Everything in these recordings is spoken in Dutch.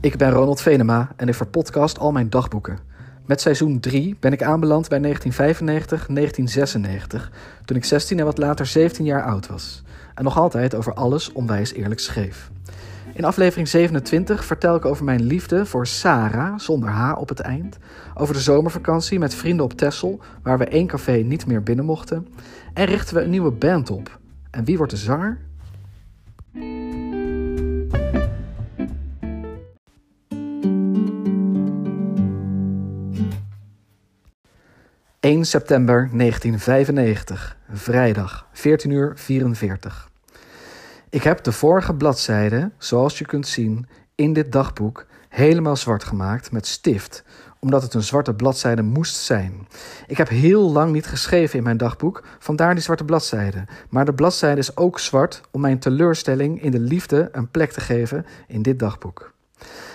Ik ben Ronald Venema en ik verpodcast al mijn dagboeken. Met seizoen 3 ben ik aanbeland bij 1995-1996, toen ik 16 en wat later 17 jaar oud was. En nog altijd over alles onwijs eerlijk schreef. In aflevering 27 vertel ik over mijn liefde voor Sarah, zonder H op het eind. Over de zomervakantie met vrienden op Texel, waar we één café niet meer binnen mochten. En richten we een nieuwe band op. En wie wordt de zanger? 1 september 1995, vrijdag, 14 uur 44. Ik heb de vorige bladzijde, zoals je kunt zien, in dit dagboek helemaal zwart gemaakt met stift, omdat het een zwarte bladzijde moest zijn. Ik heb heel lang niet geschreven in mijn dagboek, vandaar die zwarte bladzijde. Maar de bladzijde is ook zwart om mijn teleurstelling in de liefde een plek te geven in dit dagboek.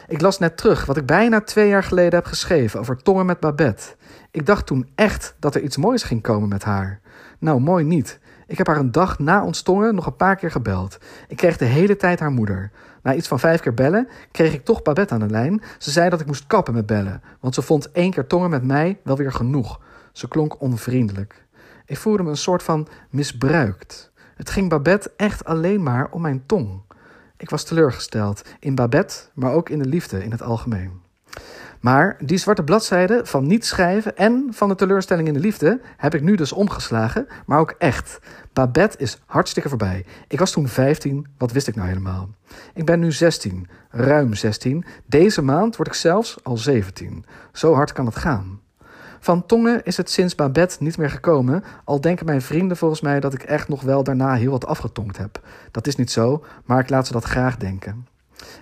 Ik las net terug wat ik bijna twee jaar geleden heb geschreven over tongen met Babette. Ik dacht toen echt dat er iets moois ging komen met haar. Nou, mooi niet. Ik heb haar een dag na ons tongen nog een paar keer gebeld. Ik kreeg de hele tijd haar moeder. Na iets van vijf keer bellen kreeg ik toch Babette aan de lijn. Ze zei dat ik moest kappen met bellen, want ze vond één keer tongen met mij wel weer genoeg. Ze klonk onvriendelijk. Ik voelde me een soort van misbruikt. Het ging Babette echt alleen maar om mijn tong. Ik was teleurgesteld in Babette, maar ook in de liefde in het algemeen. Maar die zwarte bladzijde van niet schrijven en van de teleurstelling in de liefde heb ik nu dus omgeslagen, maar ook echt. Babette is hartstikke voorbij. Ik was toen 15, wat wist ik nou helemaal? Ik ben nu 16, ruim 16. Deze maand word ik zelfs al 17. Zo hard kan het gaan. Van tongen is het sinds Babette niet meer gekomen, al denken mijn vrienden volgens mij dat ik echt nog wel daarna heel wat afgetongd heb. Dat is niet zo, maar ik laat ze dat graag denken.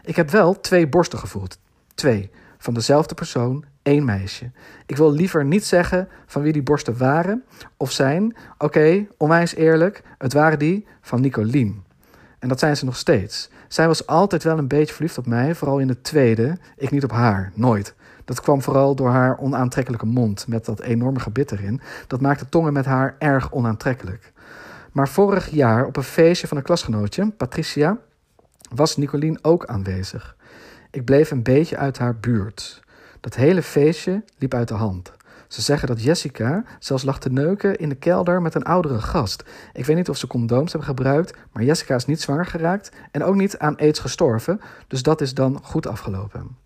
Ik heb wel twee borsten gevoeld. Twee van dezelfde persoon, één meisje. Ik wil liever niet zeggen van wie die borsten waren of zijn. Oké, okay, onwijs eerlijk, het waren die van Nicolien. En dat zijn ze nog steeds. Zij was altijd wel een beetje verliefd op mij, vooral in de tweede. Ik niet op haar, nooit. Dat kwam vooral door haar onaantrekkelijke mond met dat enorme gebit erin. Dat maakte tongen met haar erg onaantrekkelijk. Maar vorig jaar op een feestje van een klasgenootje, Patricia, was Nicolien ook aanwezig. Ik bleef een beetje uit haar buurt. Dat hele feestje liep uit de hand. Ze zeggen dat Jessica zelfs lag te neuken in de kelder met een oudere gast. Ik weet niet of ze condooms hebben gebruikt, maar Jessica is niet zwanger geraakt en ook niet aan aids gestorven, dus dat is dan goed afgelopen.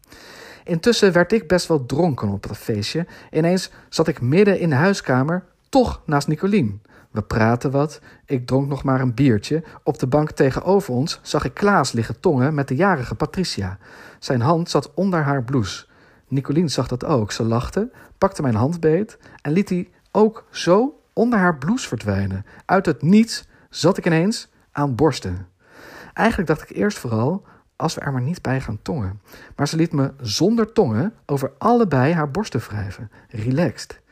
Intussen werd ik best wel dronken op dat feestje. Ineens zat ik midden in de huiskamer, toch naast Nicolien. We praten wat. Ik dronk nog maar een biertje. Op de bank tegenover ons zag ik Klaas liggen tongen met de jarige Patricia. Zijn hand zat onder haar blouse. Nicolien zag dat ook. Ze lachte, pakte mijn hand beet en liet die ook zo onder haar blouse verdwijnen. Uit het niets zat ik ineens aan borsten. Eigenlijk dacht ik eerst vooral, als we er maar niet bij gaan tongen. Maar ze liet me zonder tongen over allebei haar borsten wrijven. Relaxed.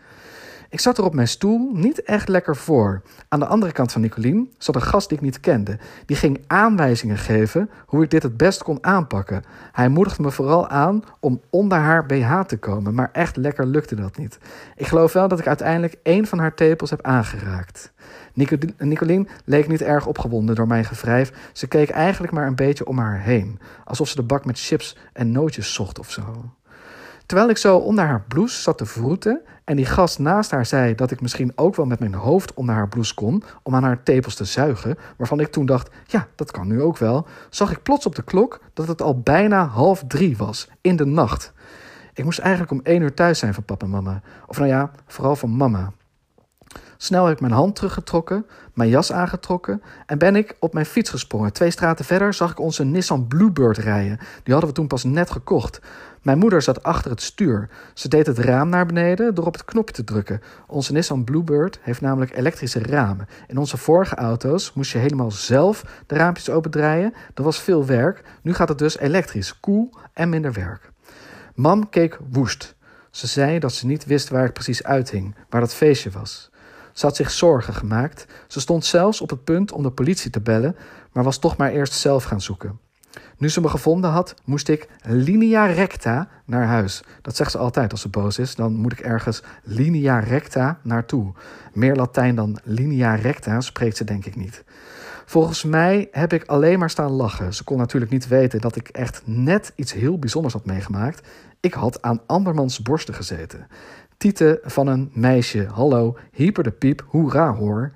Ik zat er op mijn stoel niet echt lekker voor. Aan de andere kant van Nicolien zat een gast die ik niet kende. Die ging aanwijzingen geven hoe ik dit het best kon aanpakken. Hij moedigde me vooral aan om onder haar BH te komen, maar echt lekker lukte dat niet. Ik geloof wel dat ik uiteindelijk één van haar tepels heb aangeraakt. Nicolien leek niet erg opgewonden door mijn gevrijf. Ze keek eigenlijk maar een beetje om haar heen, alsof ze de bak met chips en nootjes zocht of zo. Terwijl ik zo onder haar blouse zat te vroeten en die gast naast haar zei dat ik misschien ook wel met mijn hoofd onder haar blouse kon om aan haar tepels te zuigen, waarvan ik toen dacht, ja, dat kan nu ook wel, zag ik plots op de klok dat het al bijna half drie was, in de nacht. Ik moest eigenlijk om één uur thuis zijn van papa en mama. Of nou ja, vooral van mama. Snel heb ik mijn hand teruggetrokken, mijn jas aangetrokken en ben ik op mijn fiets gesprongen. Twee straten verder zag ik onze Nissan Bluebird rijden. Die hadden we toen pas net gekocht. Mijn moeder zat achter het stuur. Ze deed het raam naar beneden door op het knopje te drukken. Onze Nissan Bluebird heeft namelijk elektrische ramen. In onze vorige auto's moest je helemaal zelf de raampjes opendraaien. Dat was veel werk. Nu gaat het dus elektrisch, koel en minder werk. Mam keek woest. Ze zei dat ze niet wist waar ik precies uithing, waar dat feestje was. Ze had zich zorgen gemaakt. Ze stond zelfs op het punt om de politie te bellen, maar was toch maar eerst zelf gaan zoeken. Nu ze me gevonden had, moest ik linea recta naar huis. Dat zegt ze altijd als ze boos is. Dan moet ik ergens linea recta naartoe. Meer Latijn dan linea recta spreekt ze denk ik niet. Volgens mij heb ik alleen maar staan lachen. Ze kon natuurlijk niet weten dat ik echt net iets heel bijzonders had meegemaakt. Ik had aan andermans borsten gezeten. Tieten van een meisje. Hallo, hyper de piep, hoera hoor.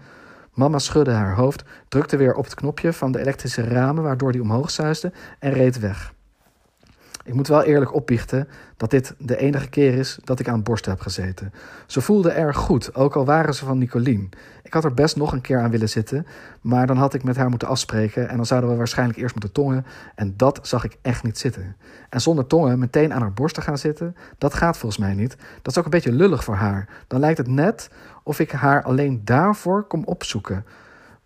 Mama schudde haar hoofd, drukte weer op het knopje van de elektrische ramen waardoor die omhoog zuisde en reed weg. Ik moet wel eerlijk opbiechten dat dit de enige keer is dat ik aan borsten heb gezeten. Ze voelde erg goed, ook al waren ze van Nicolien. Ik had er best nog een keer aan willen zitten, maar dan had ik met haar moeten afspreken en dan zouden we waarschijnlijk eerst moeten tongen en dat zag ik echt niet zitten. En zonder tongen meteen aan haar borsten gaan zitten, dat gaat volgens mij niet. Dat is ook een beetje lullig voor haar. Dan lijkt het net of ik haar alleen daarvoor kom opzoeken.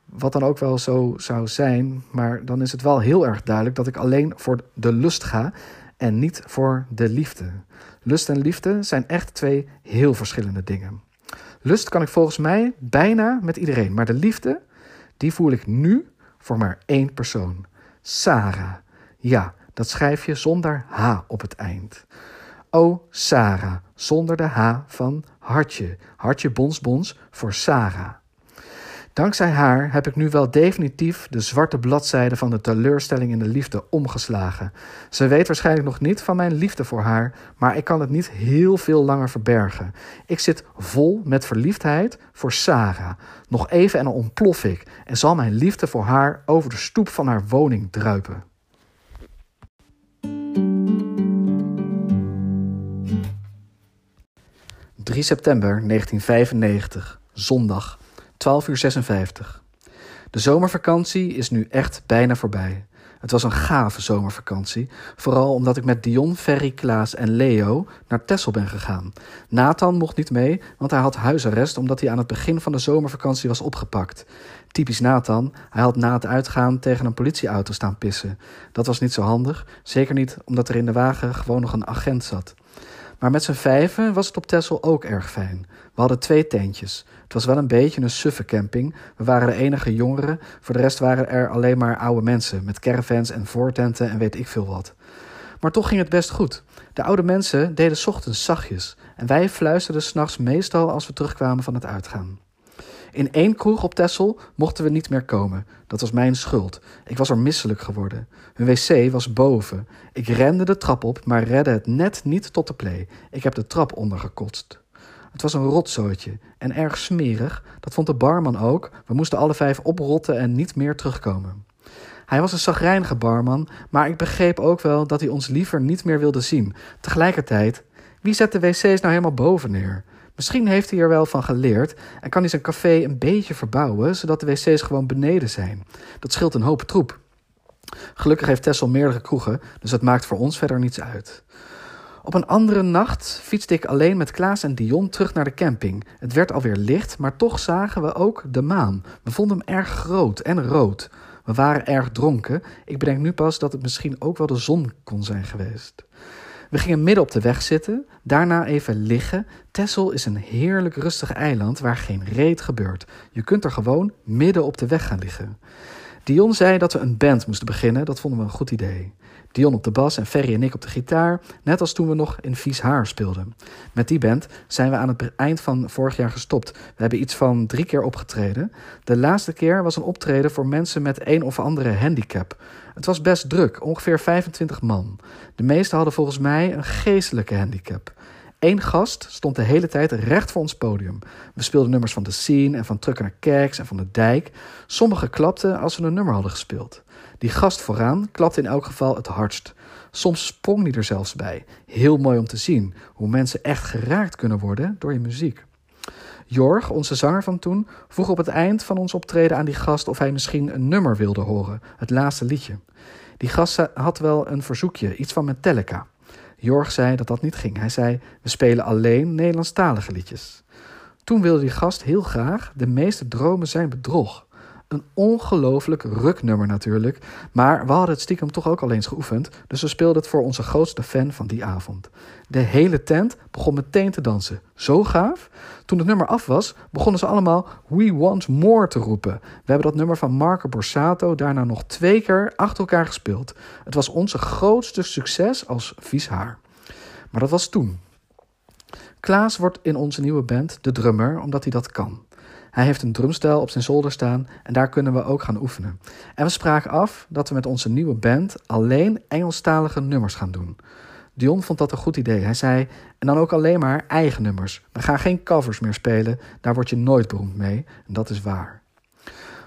Wat dan ook wel zo zou zijn, maar dan is het wel heel erg duidelijk dat ik alleen voor de lust ga en niet voor de liefde. Lust en liefde zijn echt twee heel verschillende dingen. Lust kan ik volgens mij bijna met iedereen, maar de liefde, die voel ik nu voor maar één persoon. Sarah. Ja, dat schrijf je zonder H op het eind. Oh, Sarah, zonder de H van hartje. Hartje bons bons voor Sarah. Dankzij haar heb ik nu wel definitief de zwarte bladzijde van de teleurstelling in de liefde omgeslagen. Ze weet waarschijnlijk nog niet van mijn liefde voor haar, maar ik kan het niet heel veel langer verbergen. Ik zit vol met verliefdheid voor Sarah. Nog even en dan ontplof ik en zal mijn liefde voor haar over de stoep van haar woning druipen. ...3 september 1995, zondag. 12 uur 56. De zomervakantie is nu echt bijna voorbij. Het was een gave zomervakantie, vooral omdat ik met Dion, Ferry, Klaas en Leo naar Texel ben gegaan. Nathan mocht niet mee, want hij had huisarrest omdat hij aan het begin van de zomervakantie was opgepakt. Typisch Nathan, hij had na het uitgaan tegen een politieauto staan pissen. Dat was niet zo handig, zeker niet omdat er in de wagen gewoon nog een agent zat. Maar met z'n vijven was het op Texel ook erg fijn. We hadden twee tentjes. Het was wel een beetje een suffe camping. We waren de enige jongeren. Voor de rest waren er alleen maar oude mensen met caravans en voortenten en weet ik veel wat. Maar toch ging het best goed. De oude mensen deden ochtends zachtjes en wij fluisterden s'nachts meestal als we terugkwamen van het uitgaan. In één kroeg op Tessel mochten we niet meer komen. Dat was mijn schuld. Ik was er misselijk geworden. Hun wc was boven. Ik rende de trap op, maar redde het net niet tot de play. Ik heb de trap ondergekotst. Het was een rotzooitje en erg smerig. Dat vond de barman ook. We moesten alle vijf oprotten en niet meer terugkomen. Hij was een zagrijnige barman, maar ik begreep ook wel dat hij ons liever niet meer wilde zien. Tegelijkertijd, wie zet de wc's nou helemaal boven neer? Misschien heeft hij er wel van geleerd en kan hij zijn café een beetje verbouwen, zodat de wc's gewoon beneden zijn. Dat scheelt een hoop troep. Gelukkig heeft Tessel meerdere kroegen, dus dat maakt voor ons verder niets uit. Op een andere nacht fietste ik alleen met Klaas en Dion terug naar de camping. Het werd alweer licht, maar toch zagen we ook de maan. We vonden hem erg groot en rood. We waren erg dronken. Ik bedenk nu pas dat het misschien ook wel de zon kon zijn geweest. We gingen midden op de weg zitten, daarna even liggen. Texel is een heerlijk rustig eiland waar geen reet gebeurt. Je kunt er gewoon midden op de weg gaan liggen. Dion zei dat we een band moesten beginnen, dat vonden we een goed idee. Dion op de bas en Ferry en ik op de gitaar, net als toen we nog in Vies Haar speelden. Met die band zijn we aan het eind van vorig jaar gestopt. We hebben iets van drie keer opgetreden. De laatste keer was een optreden voor mensen met een of andere handicap. Het was best druk, ongeveer 25 man. De meesten hadden volgens mij een geestelijke handicap. Eén gast stond de hele tijd recht voor ons podium. We speelden nummers van de scene en van Trucker naar Kerks en van de Dijk. Sommigen klapten als we een nummer hadden gespeeld. Die gast vooraan klapte in elk geval het hardst. Soms sprong hij er zelfs bij. Heel mooi om te zien hoe mensen echt geraakt kunnen worden door je muziek. Jorg, onze zanger van toen, vroeg op het eind van ons optreden aan die gast of hij misschien een nummer wilde horen, het laatste liedje. Die gast had wel een verzoekje, iets van Metallica. Jorg zei dat dat niet ging. Hij zei: We spelen alleen Nederlandstalige liedjes. Toen wilde die gast heel graag De meeste dromen zijn bedrog. Een ongelooflijk ruknummer natuurlijk, maar we hadden het stiekem toch ook al eens geoefend, dus we speelden het voor onze grootste fan van die avond. De hele tent begon meteen te dansen. Zo gaaf. Toen het nummer af was, begonnen ze allemaal We Want More te roepen. We hebben dat nummer van Marco Borsato daarna nog twee keer achter elkaar gespeeld. Het was onze grootste succes als vies haar. Maar dat was toen. Klaas wordt in onze nieuwe band de drummer, omdat hij dat kan. Hij heeft een drumstel op zijn zolder staan en daar kunnen we ook gaan oefenen. En we spraken af dat we met onze nieuwe band alleen Engelstalige nummers gaan doen. Dion vond dat een goed idee. Hij zei: En dan ook alleen maar eigen nummers. We gaan geen covers meer spelen, daar word je nooit beroemd mee. En dat is waar.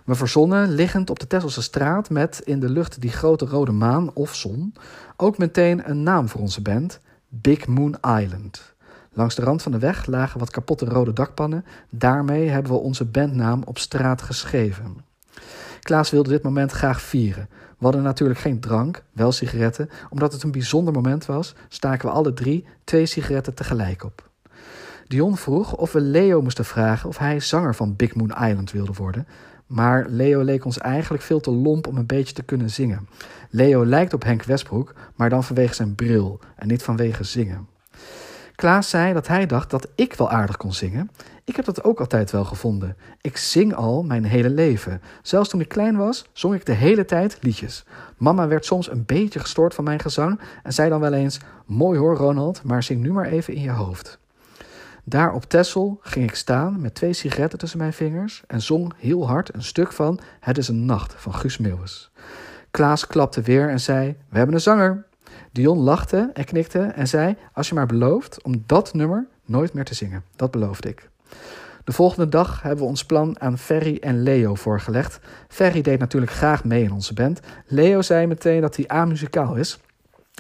We verzonnen, liggend op de Tesselse straat met in de lucht die grote rode maan of zon, ook meteen een naam voor onze band: Big Moon Island. Langs de rand van de weg lagen wat kapotte rode dakpannen. Daarmee hebben we onze bandnaam op straat geschreven. Klaas wilde dit moment graag vieren. We hadden natuurlijk geen drank, wel sigaretten. Omdat het een bijzonder moment was, staken we alle drie twee sigaretten tegelijk op. Dion vroeg of we Leo moesten vragen of hij zanger van Big Moon Island wilde worden. Maar Leo leek ons eigenlijk veel te lomp om een beetje te kunnen zingen. Leo lijkt op Henk Westbroek, maar dan vanwege zijn bril en niet vanwege zingen. Klaas zei dat hij dacht dat ik wel aardig kon zingen. Ik heb dat ook altijd wel gevonden. Ik zing al mijn hele leven. Zelfs toen ik klein was, zong ik de hele tijd liedjes. Mama werd soms een beetje gestoord van mijn gezang en zei dan wel eens: Mooi hoor, Ronald, maar zing nu maar even in je hoofd. Daar op Tessel ging ik staan met twee sigaretten tussen mijn vingers en zong heel hard een stuk van Het is een nacht van Guus Meeuwis. Klaas klapte weer en zei: We hebben een zanger. Dion lachte en knikte en zei: Als je maar belooft om dat nummer nooit meer te zingen. Dat beloofde ik. De volgende dag hebben we ons plan aan Ferry en Leo voorgelegd. Ferry deed natuurlijk graag mee in onze band. Leo zei meteen dat hij amuzikaal is,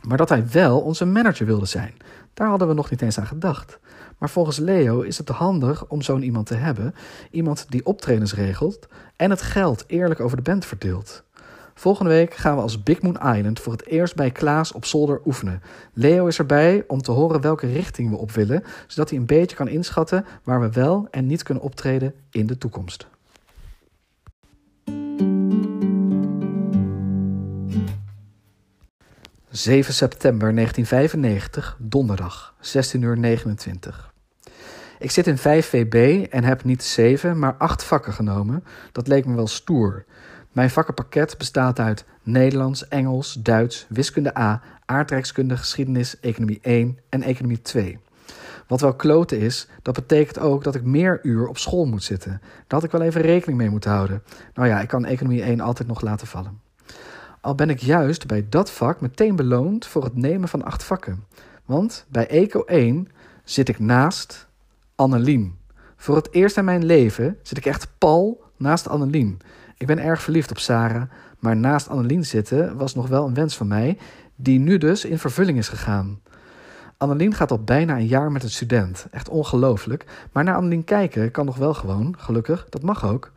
maar dat hij wel onze manager wilde zijn. Daar hadden we nog niet eens aan gedacht. Maar volgens Leo is het handig om zo'n iemand te hebben. Iemand die optredens regelt en het geld eerlijk over de band verdeelt. Volgende week gaan we als Big Moon Island voor het eerst bij Klaas op zolder oefenen. Leo is erbij om te horen welke richting we op willen, zodat hij een beetje kan inschatten waar we wel en niet kunnen optreden in de toekomst. ...7 september 1995, donderdag, 16 uur 29. Ik zit in 5 VB en heb niet 7, maar 8 vakken genomen. Dat leek me wel stoer. Mijn vakkenpakket bestaat uit Nederlands, Engels, Duits, wiskunde A, aardrijkskunde, geschiedenis, economie 1 en economie 2. Wat wel kloten is, dat betekent ook dat ik meer uur op school moet zitten. Daar had ik wel even rekening mee moeten houden. Nou ja, ik kan economie 1 altijd nog laten vallen. Al ben ik juist bij dat vak meteen beloond voor het nemen van acht vakken. Want bij Eco 1 zit ik naast Annelien. Voor het eerst in mijn leven zit ik echt pal naast Annelien. Ik ben erg verliefd op Sarah, maar naast Annelien zitten was nog wel een wens van mij, die nu dus in vervulling is gegaan. Annelien gaat al bijna een jaar met een student. Echt ongelooflijk. Maar naar Annelien kijken kan nog wel gewoon, gelukkig, dat mag ook.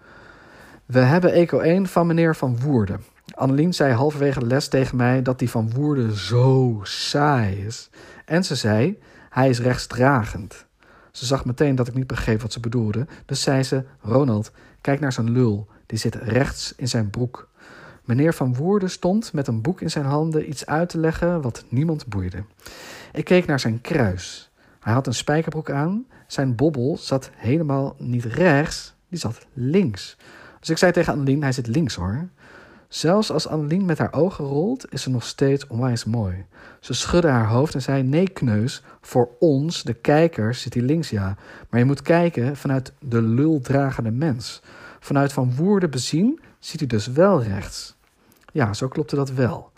We hebben Eco 1 van meneer Van Woerden. Annelien zei halverwege de les tegen mij dat die Van Woerden zo saai is. En ze zei, hij is rechtsdragend. Ze zag meteen dat ik niet begreep wat ze bedoelde, dus zei ze: Ronald, kijk naar zijn lul. Die zit rechts in zijn broek. Meneer Van Woerden stond met een boek in zijn handen iets uit te leggen wat niemand boeide. Ik keek naar zijn kruis. Hij had een spijkerbroek aan. Zijn bobbel zat helemaal niet rechts, die zat links. Dus ik zei tegen Annelien, hij zit links hoor. Zelfs als Annelien met haar ogen rolt, is ze nog steeds onwijs mooi. Ze schudde haar hoofd en zei: Nee, kneus, voor ons, de kijkers, zit hij links ja. Maar je moet kijken vanuit de luldragende mens. Vanuit Van Woerden bezien ziet hij dus wel rechts. Ja, zo klopte dat wel.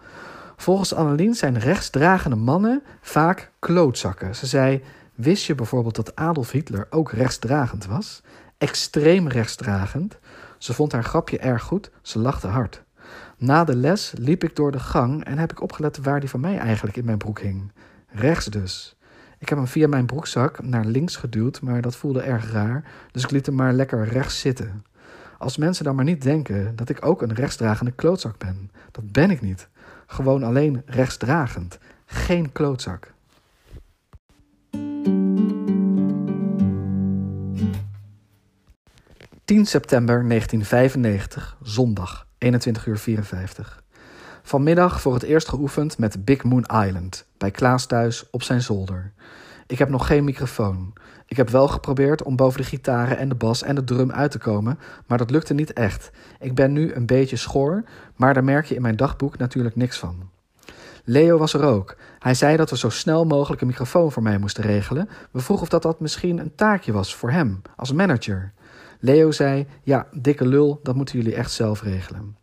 Volgens Annelien zijn rechtsdragende mannen vaak klootzakken. Ze zei: Wist je bijvoorbeeld dat Adolf Hitler ook rechtsdragend was? Extreem rechtsdragend. Ze vond haar grapje erg goed, ze lachte hard. Na de les liep ik door de gang en heb ik opgelet waar die van mij eigenlijk in mijn broek hing. Rechts dus. Ik heb hem via mijn broekzak naar links geduwd, maar dat voelde erg raar, dus ik liet hem maar lekker rechts zitten. Als mensen dan maar niet denken dat ik ook een rechtsdragende klootzak ben. Dat ben ik niet. Gewoon alleen rechtsdragend. Geen klootzak. ...10 september 1995, zondag, 21 uur 54. Vanmiddag voor het eerst geoefend met Big Moon Island... ...bij Klaas thuis op zijn zolder. Ik heb nog geen microfoon. Ik heb wel geprobeerd om boven de gitaren en de bas en de drum uit te komen, maar dat lukte niet echt. Ik ben nu een beetje schor, maar daar merk je in mijn dagboek natuurlijk niks van. Leo was er ook. Hij zei dat we zo snel mogelijk een microfoon voor mij moesten regelen. We vroegen of dat, dat misschien een taakje was voor hem, als manager. Leo zei: Ja, dikke lul, dat moeten jullie echt zelf regelen.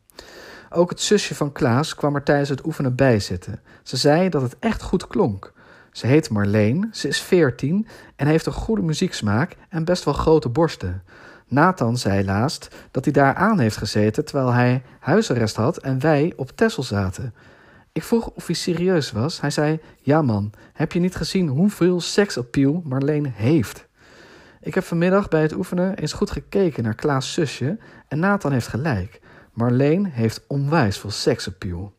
Ook het zusje van Klaas kwam er tijdens het oefenen bij zitten. Ze zei dat het echt goed klonk. Ze heet Marleen, ze is 14 en heeft een goede muzieksmaak en best wel grote borsten. Nathan zei laatst dat hij daar aan heeft gezeten terwijl hij huisarrest had en wij op Tessel zaten. Ik vroeg of hij serieus was. Hij zei: Ja, man, heb je niet gezien hoeveel seksappeal Marleen heeft? Ik heb vanmiddag bij het oefenen eens goed gekeken naar Klaas' zusje en Nathan heeft gelijk. Marleen heeft onwijs veel seksappeal.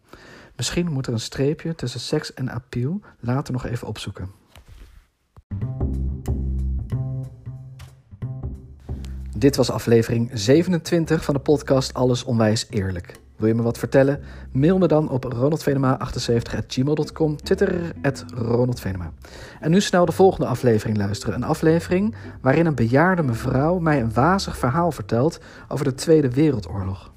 Misschien moet er een streepje tussen seks en appeal later nog even opzoeken. Dit was aflevering 27 van de podcast Alles Onwijs Eerlijk. Wil je me wat vertellen? Mail me dan op ronaldvenema78.gmail.com, Twitter Ronald Venema. En nu snel de volgende aflevering luisteren. Een aflevering waarin een bejaarde mevrouw mij een wazig verhaal vertelt over de Tweede Wereldoorlog.